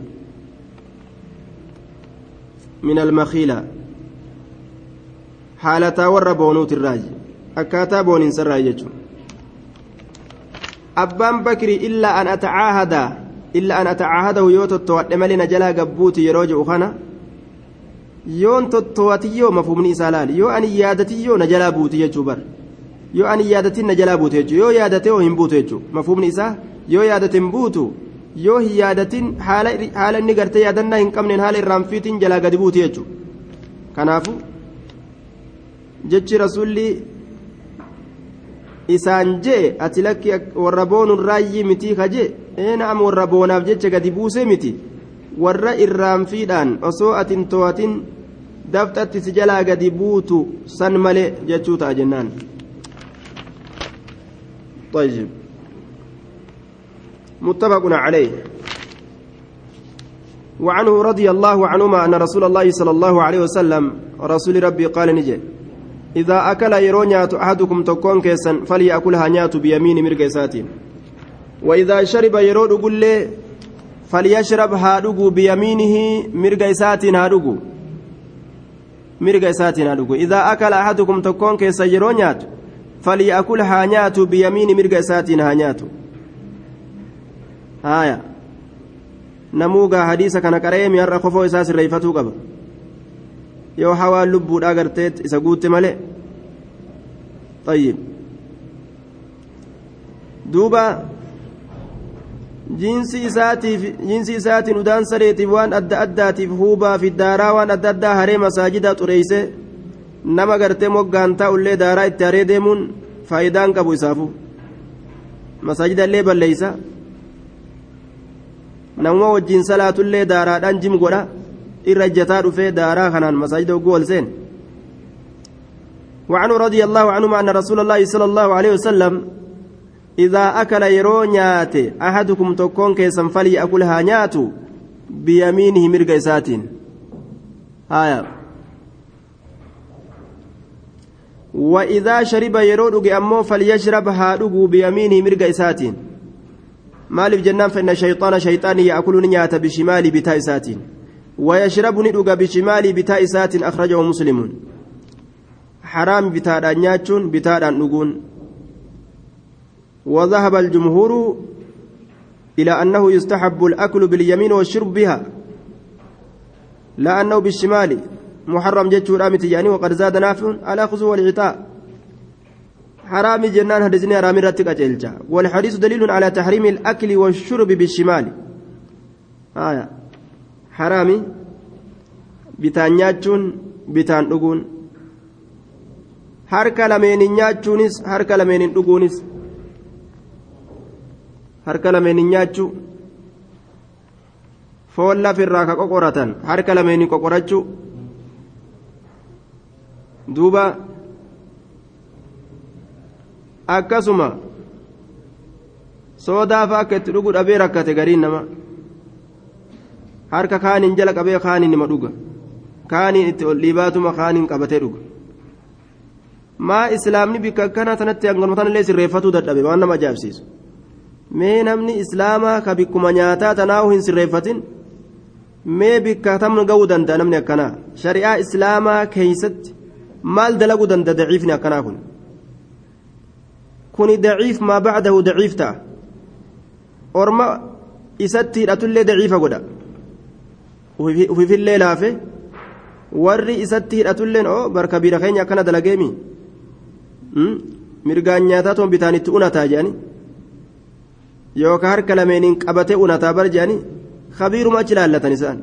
من المخيلة haalataa warra boonuutirraayi akkaataa booninsarraayi jechuudha abbaan bakri illaa an atacaahada illaa an atacaahadahu yoo tottowadhe malee na jalaa gabbuuti yeroo ji'u kana yoon tottowwatiyyoo mafuumni isaa laali yoo ani yaadatiyyoo na jalaa buuti jechuu bar yoo ani yaadatin na jalaa buutu jechuu yoo yaadate hoo hin buutu jechuu. Mafuumni isaa yoo yaadate hin buutu yoo hin yaadatin haala inni gartee yaadannaa hin qabneen haala irraan irraanfiitiin jalaa gadi buuti jechuu. Kanaafu jechi rasuulli isaan jee ati lakki warra boonuun raayyii mitii kaje eenaam warra boonaaf jecha gadi buusee miti warra irraanfiidhaan osoo atin to'atin daftatti si jalaa gadi buutu san malee jechuu ta'a jennaan طيب متفق عليه وعنه رضي الله عنهما أن رسول الله صلى الله عليه وسلم رسول ربي قال نجي إذا أكل يرونيات أحدكم تكون كيسا فليأكلها نيات بيمين مرقسات وإذا شرب يرود قل فليشرب هادوغو بيمينه مرقسات هادوغو مرقسات هادوغو إذا أكل أحدكم تكون كيسا يرونيات فليأكلها نيات بيمين مرقسات هانيات آية. namuugaa hadiisa kana qaree mi'arra kofoo isaa sirreeffatuu qaba yoo hawaan lubbuudhaa garteet isa guutte malee طيب duuba jiinsi isaatiin udaan sareetiif waan adda addaatiif huubaa fi daaraa waan adda addaa haree masaajida xureeyse nama gartee moggaan taa'ullee daaraa itti haree deemuun faayidaan qabu isaafu masaajida illee balleeysa namuma wajjiin salaatullee daaraadhaan jim godha irra ejjataa dhufee daaraa kanaan masaajida ogguu ol seen وعنه رضي الله عنهما أن رسول الله صلى الله عليه وسلم إذا أكل يرو نيات أحدكم تكون كيسا فليأكلها نيات بيمينه مرق ساتين. آية. وإذا شرب يرو أمو فليشرب هادوغو بيمينه مرق ساتين. maaliif jennaan fenna shayxaana shayxaanii yaakulu ni nyaata bishimaalii bitaa ni dhuga bishimaalii bitaa isaatiin akhrajahu muslimuun حرام بتادان نياتشون بتادان نقون وذهب الجمهور إلى أنه يستحب الأكل باليمين والشرب بها. لا أنه بالشمال. محرم جتشو رامي تجاني وقد زاد نافع على خذو والعطاء. حرام جنان حدثني حرام رتك والحديث دليل على تحريم الأكل والشرب بالشمال. آية. haraami bitaan nyaachuun bitaan dhuguun. Harka lameeniin nyaachuunis harka lameeniin dhuguunis. Harka lameeniin nyaachuu foon lafirraa ka qoqoratan harka lameeniin qoqorachuu duuba. Akkasuma soodaa fa'aa akka itti dhugu dhabee rakkate gariin namaa. Harka kaaniin jala qabee kaaniin nima dhuga kaaniin itti ol dhiibaatuma kaaniin qabatee dhuga maa islaamni bikka akkanaa tanatti hanganuutan illee sirreeffatuu dadhabe waan nama ajaa'ibsiisu mee namni islaamaa ka bikkuma nyaataa tanaahu hin sirreeffatin mee bikka tamna ga'uu danda'a namni akkanaa shari'aa islaamaa keeysatti maal dalaguu danda'a daciifni akkanaa kun kuni daciif maa bacdahu daciif ta'a orma isatti hidhatullee daciifa godha ufifillee laafe warri isatti hidhatulleen oo barka biira keenya akkana dalageemi mirgaan nyaataa toon bitaan itti unataa jedhani yookaan harka lameeniin qabatee unataa bar jedhani kabiiruma achi laallatan isaan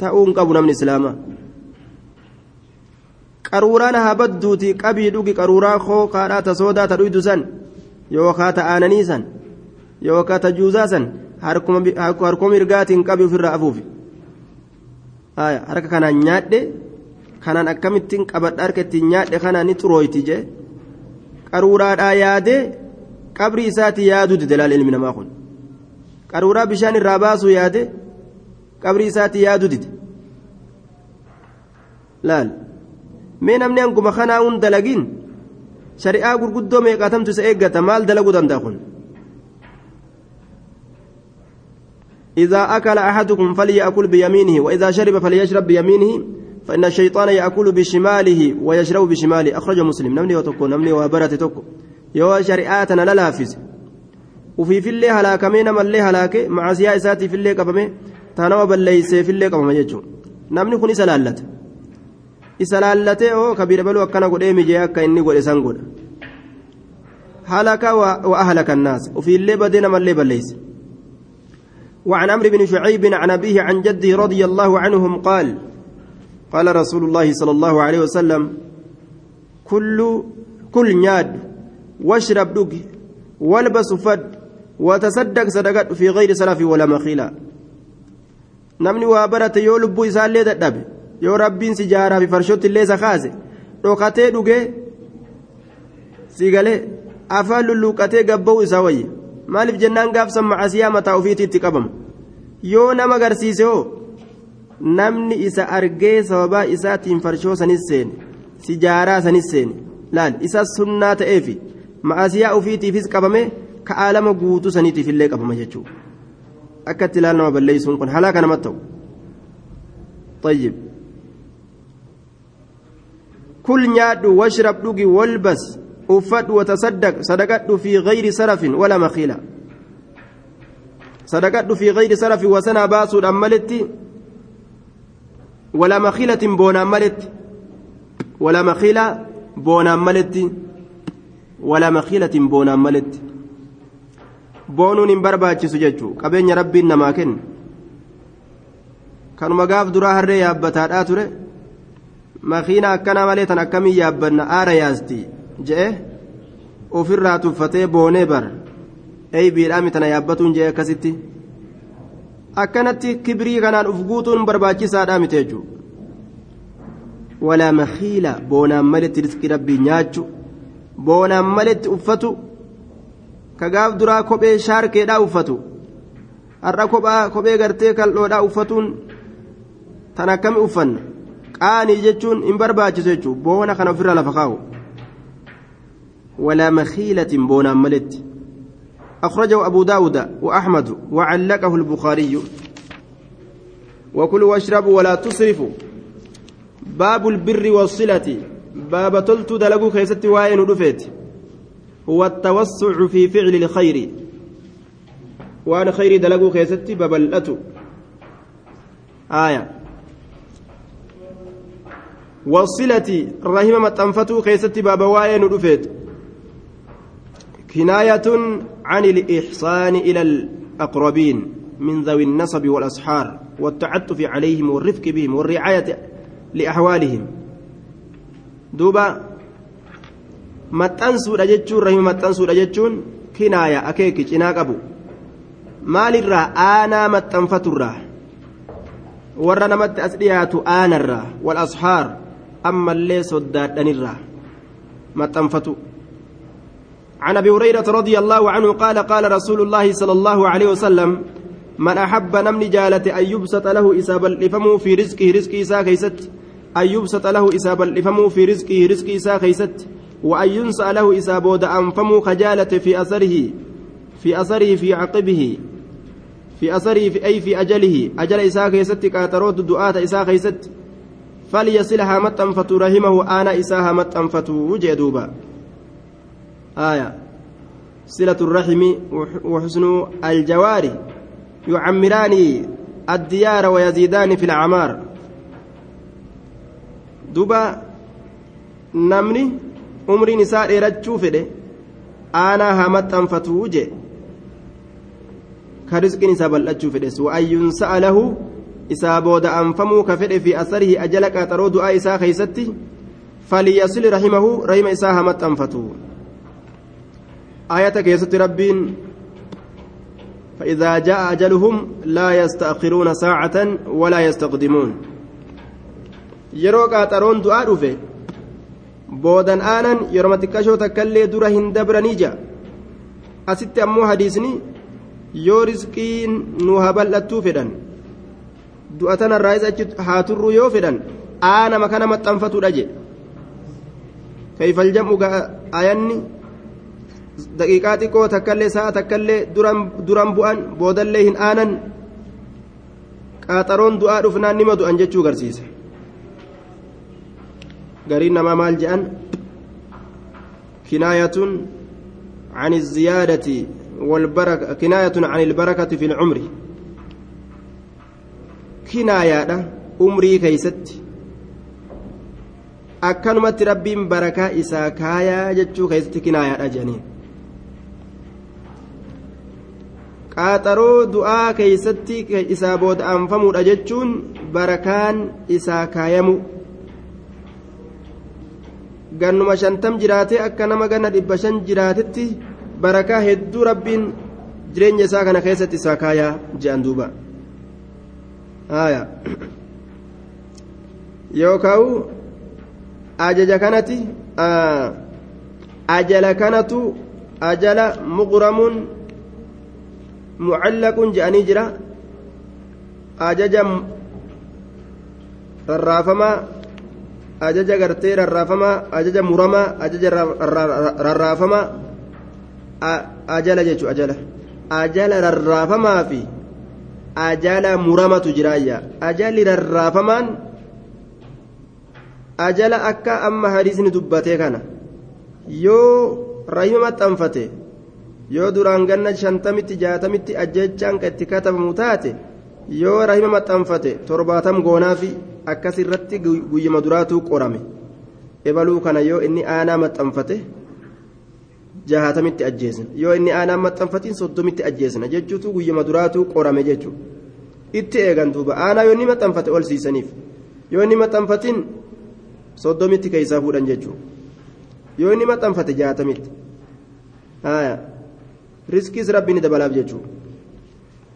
ta'uu hin qabu namni islaamaa qaruuraan haa badduuti qabii dhugi qaruuraa koo kaadhaa ta soodaa ta dhuydu san yookaan ta aananii san yookaan ta juuzaa san harkuma mirgaatiin qabii ofirraa afuufi harka kanaan nyaadhe kanaan akkamittiin qabadha harka ittiin nyaadhe kanaan ni xurooyti jee. Qaruuraadhaa yaadee qabrii isaatti yaaduu dide laal ilmi namaa kun. Qaruuraa bishaan irraa baasuu yaade qabrii isaatti yaaduu dide. Laal. Mee namni hanguma kanaa hun dalagin shari'aa gurguddoo meeqaatamtu isa eeggata? Maal dalaguu danda'a kun إذا أكل أحدكم فليأكل بيمينه وإذا شرب فليشرب بيمينه فإن الشيطان يأكل بشماله ويشرب بشماله. أخرج مسلم. نمني وتكو نمني وبرت تكو يو شريعاتنا لا لافز. وفي في اللي هلاكمين من اللي هلاك؟ مع سياساتي في اللي قبمه تنوى بليس في اللي قبمه يجو نمني كوني سلالت. isa laallatee oo kabiira baluu akkana godhee mijee akka inni godhe san godha halaka wa ahlaka annaas ofiillee badee namallee balleeyse وعن عمرو بن شعيب عن أبيه عن جده رضي الله عنهم قال قال رسول الله صلى الله عليه وسلم كل كل نياد واشرب دق والبس فد وتصدق صدقات في غير سلف ولا مخيلة نمني وابرت يولب يسال لي jaaraa fi farshootti illee isa kaase dhokatee dhugee si galee afaan lulluuqatee gabba'u isaa wayya maaliif jennaan gaafsan macasiyaa mataa ofiitii itti qabama yoo nama agarsiise hoo namni isa argee sababaa isaatiin farshoo sanis seene si jaaraa sanis seene laal isa sunnaa ta'eefi macasiyaa ofiitiifis qabame ka'aalama guutuu saniitiif illee qabama jechuudha akka itti ilaal nama balleessuun kun halaa kanamatti ta'u. طيب كل نياد واشرب دوغي والبس وفد وتصدق صدقت في غير سرف ولا مخيلة صدقت في غير سرف وسنا باس أملت ولا مخيلة بون أملت ولا مخيلة بون أملت ولا مخيلة بون أملت barbaachisu jechuun qabeenya rabbiin namaa kennu kanuma gaaf duraa harree yaabbataadhaa ture makiina akkana malee tan akkamiin yaabbanna aara yaasti je'e ofirraa tuffatee boonee bara. Eeybiidhaa mitana yaabbatuun je'e akkasitti. Akkanatti kibrii kanaan uf guutuun barbaachisaadhaa miti jechuudha. Walaa makiila boonaan maletti riskii rabbii nyaachu boonaan maletti uffatu kagaaf duraa kophee shaarkeedhaa uffatu har'a kophaa kophee gartee kal'oodhaa uffatuun tan akkami uffanna? Qaanii jechuun hin barbaachisu jechuun boona kana ofirraa lafa kaa'u ولا مخيلة بونا ملت. أخرجه أبو داود وأحمد وعلقه البخاري. وكلوا واشربوا ولا تسرفوا. باب البر والصلة. باب تلت دلقوا خيست واين ودفت هو التوسع في فعل الخير. وأنا خير دلقوا خيست ببلأت آية. والصلة رحمة متنفتو خيست باب واين ودفت كناية عن الإحسان إلى الأقربين من ذوي النصب والأسحار والتعطف عليهم والرفق بهم والرعاية لأحوالهم دوبا maxxansuudha jechuun rahima maxxansuudha jechuun kinaaya akeeki cinaa qabu maalirraa aanaa maxxanfaturraa warra namatti as dhiyaatu aanarraa wal ashaar ammallee soddaadhanirraa maxxanfatu عن أبي هريرة رضي الله عنه قال قال رسول الله صلى الله عليه وسلم من أحب نمني جالت أن يبسط له اساب الافم في رزقه رزق اسا كيست أن يبسط له اساب الافم في رزقه رزق اسا كيست وأن ينسى له اساب انفم خجالة في أثره في أثره في عقبه في أثره في أي في أجله. أجل إسا كيست كاترود دعاء إسا كيست فليصلها متنفت رحمه أنا إساها متنفت وجدوبا آية. صلة الرحم وحسن الجوار يعمران الديار ويزيدان في الأعمار. دوبا نمني عمري نساء رجو فده. أنا همت أنفتوجه كرزق نساء بلأجو فده. وأن ينسأ له isaa booda anfamuu ka fedhe fi asarihi ajala qaxaroo du'aa isaa keeysatti falyasil rahimahu rahima isaa hamaxxanfatu آية كيست ربين فإذا جاء أجلهم لا يستأخرون ساعة ولا يستقدمون yeroo qaaxaroon du'aa dhufe boodan aanan yeroo xiqqashoo takkaillee dura hin dabranii jira asitti ammoo hadiisni yoo riskiin nu habal'attuu fedhan du'a tanarraayis achi haa turru yoo fedhan aanama kana maxxanfatudha jedhe kayfal jam'u ayanni daqiiqaa xiqqoo takkaillee sa'a takkaillee duran bu'an boodallee hin aanan qaaxaroon du'aa dhufnaan nima du'an jechuu garsiisa قرين ما مال جأن كناية عن الزيادة والبركة كناية عن البركة في العمر كناية umrii keeysatti akkanumatti rabbiin barakaa isaa kaayaa jechuu keessatti kinaayaadha jedhaniin qaaxaroo du'aa keeysatti isaa booda aanfamuudha jechuun barakaan isaa kaayamu. Gannuma shantam jiraatee akka nama ganna dhibba shan jiraatetti barakaa hedduu rabbiin jireenya isaa kana keessatti isaa kaayaa jedhan duuba. Yookaan ajaja kanatti ajala kanatu ajala muqramuun mucallaqun jedhanii jira ajaja rarraafamaa ajaja gartee rarraafamaa ajaja muramaa ajaja rarraafamaa ajala jechuun ajala ajala rarraafamaa fi ajala muramatu jiraayya ajalli rarraafamaan ajala akka amma hadiisni dubbatee kana yoo rahima maxxanfate yoo duraan ganna shantamitti jaatamitti ajjechaan ka itti katabamu taate yoo rahima maxxanfate torbaatam goonaafi akkas irratti guyyama duraatuu qorame ebaluu kana yoo inni aanaa maxxanfate jahatamitti ajjeesna yoo inni aanaa maxxanfatiin soddomitti ajjeesna jechuutu guyyama duraatuu qorame jechuu itti eegan duuba aanaa yoo inni maxxanfate ol yoo inni maxxanfatiin soddomitti keeysaa fuudhan jechuu yoo inni maxxanfate jaatamitti haya rabbi ni dabalaaf jechuu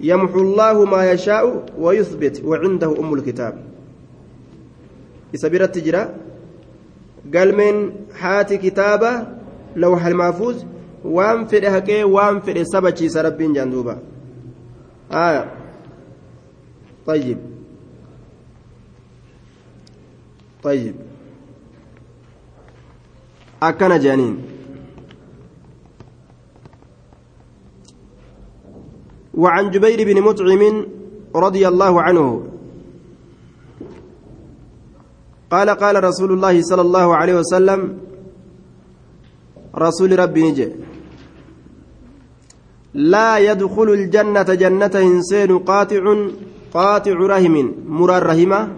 يمحو الله ما يشاء ويثبت وعنده أم الكتاب. إسابيرة تجرى. قال من حات كتابة لوح المحفوظ وان في هكي وان في سبتشي سربين جندوبا. آه طيب. طيب. akkana jedhaniin وعن جبير بن مطعم رضي الله عنه. قال قال رسول الله صلى الله عليه وسلم رسول ربي نجي. لا يدخل الجنة جنة إنسان قاطع قاطع رحم مرى الرحمة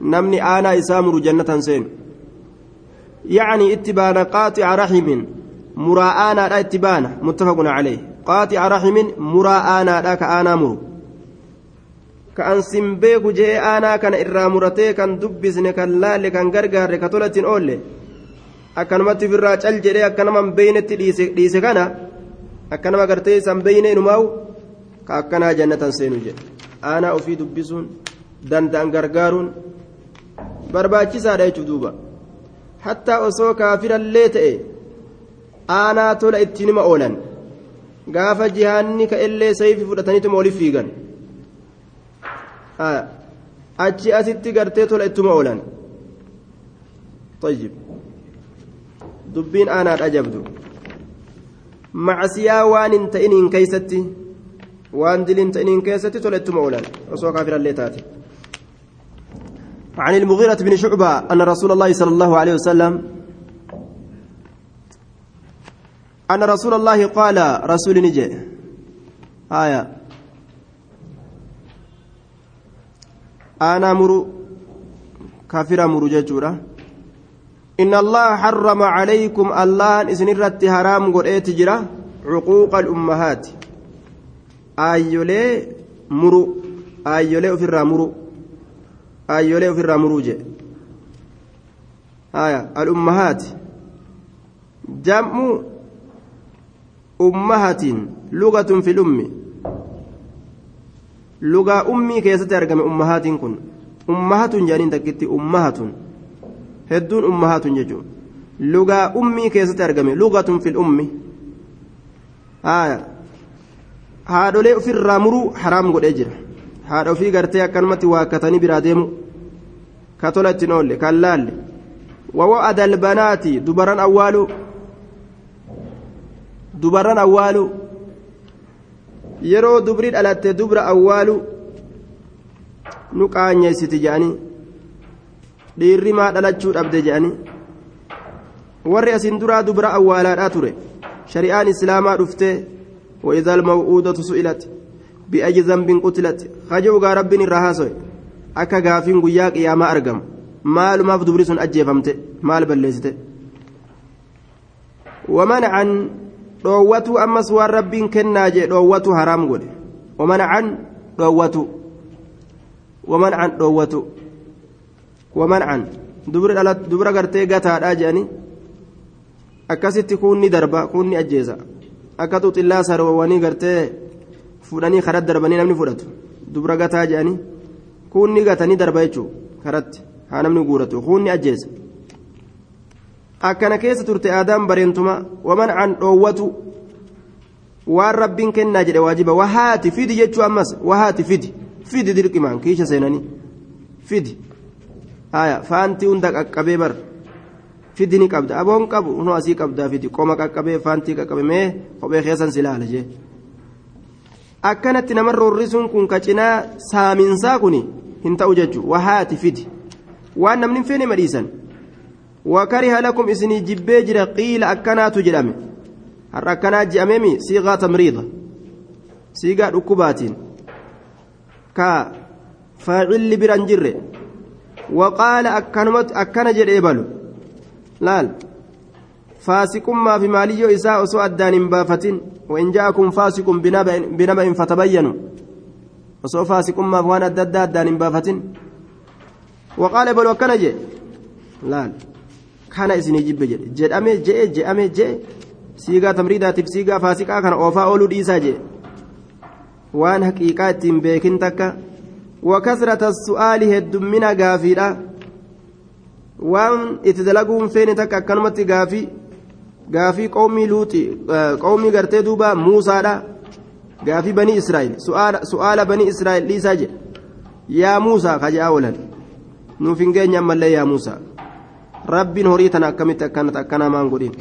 نمني أنا إسامر جنة إنسان يعني اتبان قاطع رحم مراءانا لا اتبان متفق عليه. qaati rahimin muraa aanaadha ka aanaa muru. Ka ansin beeku jee aanaa kana irraa muratee kan dubbisne kan laalle kan gargaarre ka tolattiin oolle akkanumatti ofirraa cal jedhee akkanama hin beeynetti dhiise kana akkanama gartee san beeynee numaa'u ka akkanaa jannatan seenu jedhe aanaa ofii dubbisuun danda'an gargaaruun barbaachisaadha jechuudha duuba. Hattaa osoo kaafirallee ta'e aanaa tola ittiinuma oolan. Gaafa jihaanni ka'ellee sayfi fudhataniituma oliif fiigan achi asitti gartee tola ittuma oolan طيب aanaadha jabdu macasiyaa waan hin ta'iniin keeysatti waan diliin ta'iniin keessatti tola ittuma oolan osoo kaafirallee taate عن المغيرة بن شعبة أن رسول الله صلى الله عليه وسلم أن رسول الله قال رسول نجي. آية. أنا مر كافر مر ججورة إن الله حرم عليكم الله إذن الرت حرام قد تجرى عقوق الأمهات. آيولي مرو. آيولي في الرامرو aayyolee ofirraa muruu jedhe haya al'ummahaati jam'u ummahatiin lugatun fi lummi lugaa ummii keessatti argame ummahaatiin kun ummahatun jedhaniin takkitti ummahatun hedduun ummahatun jechuun lugaa ummii keessatti argame lugatun fi ummi haadholee ofirraa muruu haraam godhee jira haadha ofii gartee akkanumatti waakkatanii biraa deemu ka tola ittiin oolle kan laalle wawa'ada albanaati dubaran awwaalu dubaran awwaalu yeroo dubri dhalatte dubra awwaalu nu qaanyeessiti jedhanii dhiirri maa dhalachuu dhabde jedhanii warri asin duraa dubra awwaalaadhaa ture shari'aan islaamaa dhuftee وإذا الموءودة سئلت بأي ذنب قتلت خجوغا رب الرهاسو أكا غافين قياك يا ما أرقم مال ما في دبريسون أجيفمت مال بليست ومنعا dhoowwatu ammas waan rabbiin kennaa jee dhoowwatu haraam godhe wamancan dhoowwatu wamancan dhoowwatu wamancan dubra gartee gataadhaa jedhanii akkasitti kuunni darba kuunni ajjeesa akka xuxillaa sarwawanii gartee fudhanii karatti darbanii namni fudhatu dubra gataa jedhanii kuunni gatanii darba jechuun karatti haa namni guuratu kuunni ajjeesa akkana keessa turte aadaan bareentuma waman an dhoowwatu waan rabbiin kennaa jedhe waajiba wahaati fidi jechuu ammas wahaati fidi fidi dirqimaan kiisha seenanii fidi haya faantii hunda qaqqabee bar fidi ni qabda aboon qabu hunoo asii qabdaa fidi qoma qaqqabee faantii qaqqabe mee kophee keessan si laala jee akkanatti namarra horrisuun kun ka cinaa saaminsaa kun hin ta'u jechuu wahaati fidi waan namni hin feene madhiisan وكره لكم إسني جبيجر قيل أكنات جرامي. هر أكنات جأميمي صيغة تمريضة صيغة ركبات كا فاعل برنجر وقال أكنمت أكن جر إبل لال. فاسق ما في مالي إساء سوء الدان بافة وإن جاءكم فاسق بنبأ, بنبأ فتبينوا. وسوء فاسق ما فوان الدان بافة وقال إبل وكن جي laal kana isinii jibbe jedhe jedhame je'e je'ame je'e siigaa tamriidaatiif siigaa faasiqaa kana oofaa ooluu dhiisaa jedhe waan haqiiqaa ittiin beekin takka wakasrata su'aali heddummina gaafiidha waan itti dalaguun feene takka akkanumatti gaafii gaafii qawmii luuxi qawmii gartee duuba muusaadha gaafii banii israa'el su'aala banii israa'el dhiisaa jedhe yaa muusaa kajaa oolan nuuf hin geenye ammallee yaa muusaa rabbiin horii tana akkamitti akkanata akkana maan godhin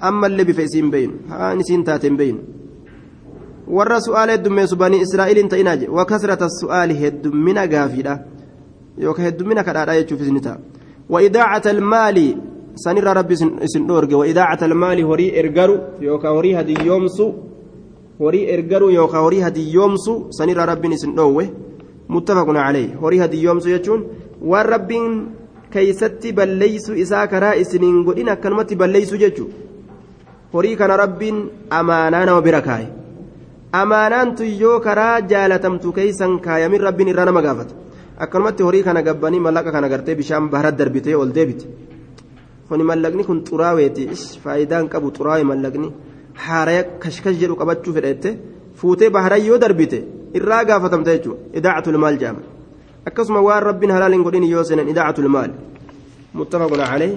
ammallee bifa isiin beeynu haan isiin taate hin beeynu warra su'aala heddummeessu banii israa'eliin ta'inaa jedhe wakasrata su'aali heddummina gaafiidha yookaan heddummina kadhaadhaa jechuufis ni ta'a wa'idaacata almaali sanirra rabbi isin dhoorge wa'idaacata almaali horii ergaru yookaan horii hadiyyoomsu horii ergaru yookaan horii hadiyyoomsu sanirra rabbiin isin dhoowwe muttafaqun calee horii hadiyyoomsu jechuun waan rabbiin keeysatti balleeysu isaa karaa isiniin godhin akkanumatti balleeysu jechuun horii kana rabbiin amaanaa nama bira kaaye. Amaanaan tuyyoo karaa jaalatamtu keeysan kaayamin rabbiin irraa nama gaafata akkanumatti horii kana gabbanii mallaqa kana gartee bishaan bahara darbitee ol deebite. Kuni mallaqni kun xuraaweeti. Faayidaan qabu xuraawe mallaqni. Haaraya kashkash jedhu qabachuu fedhette fuutee baharan yoo darbite. Irraa gaafatamta jechuudha. Idaacatul maal jedhama rabbiin halaal hin godhin yoo seenan idaacatul maal muttafaqun calee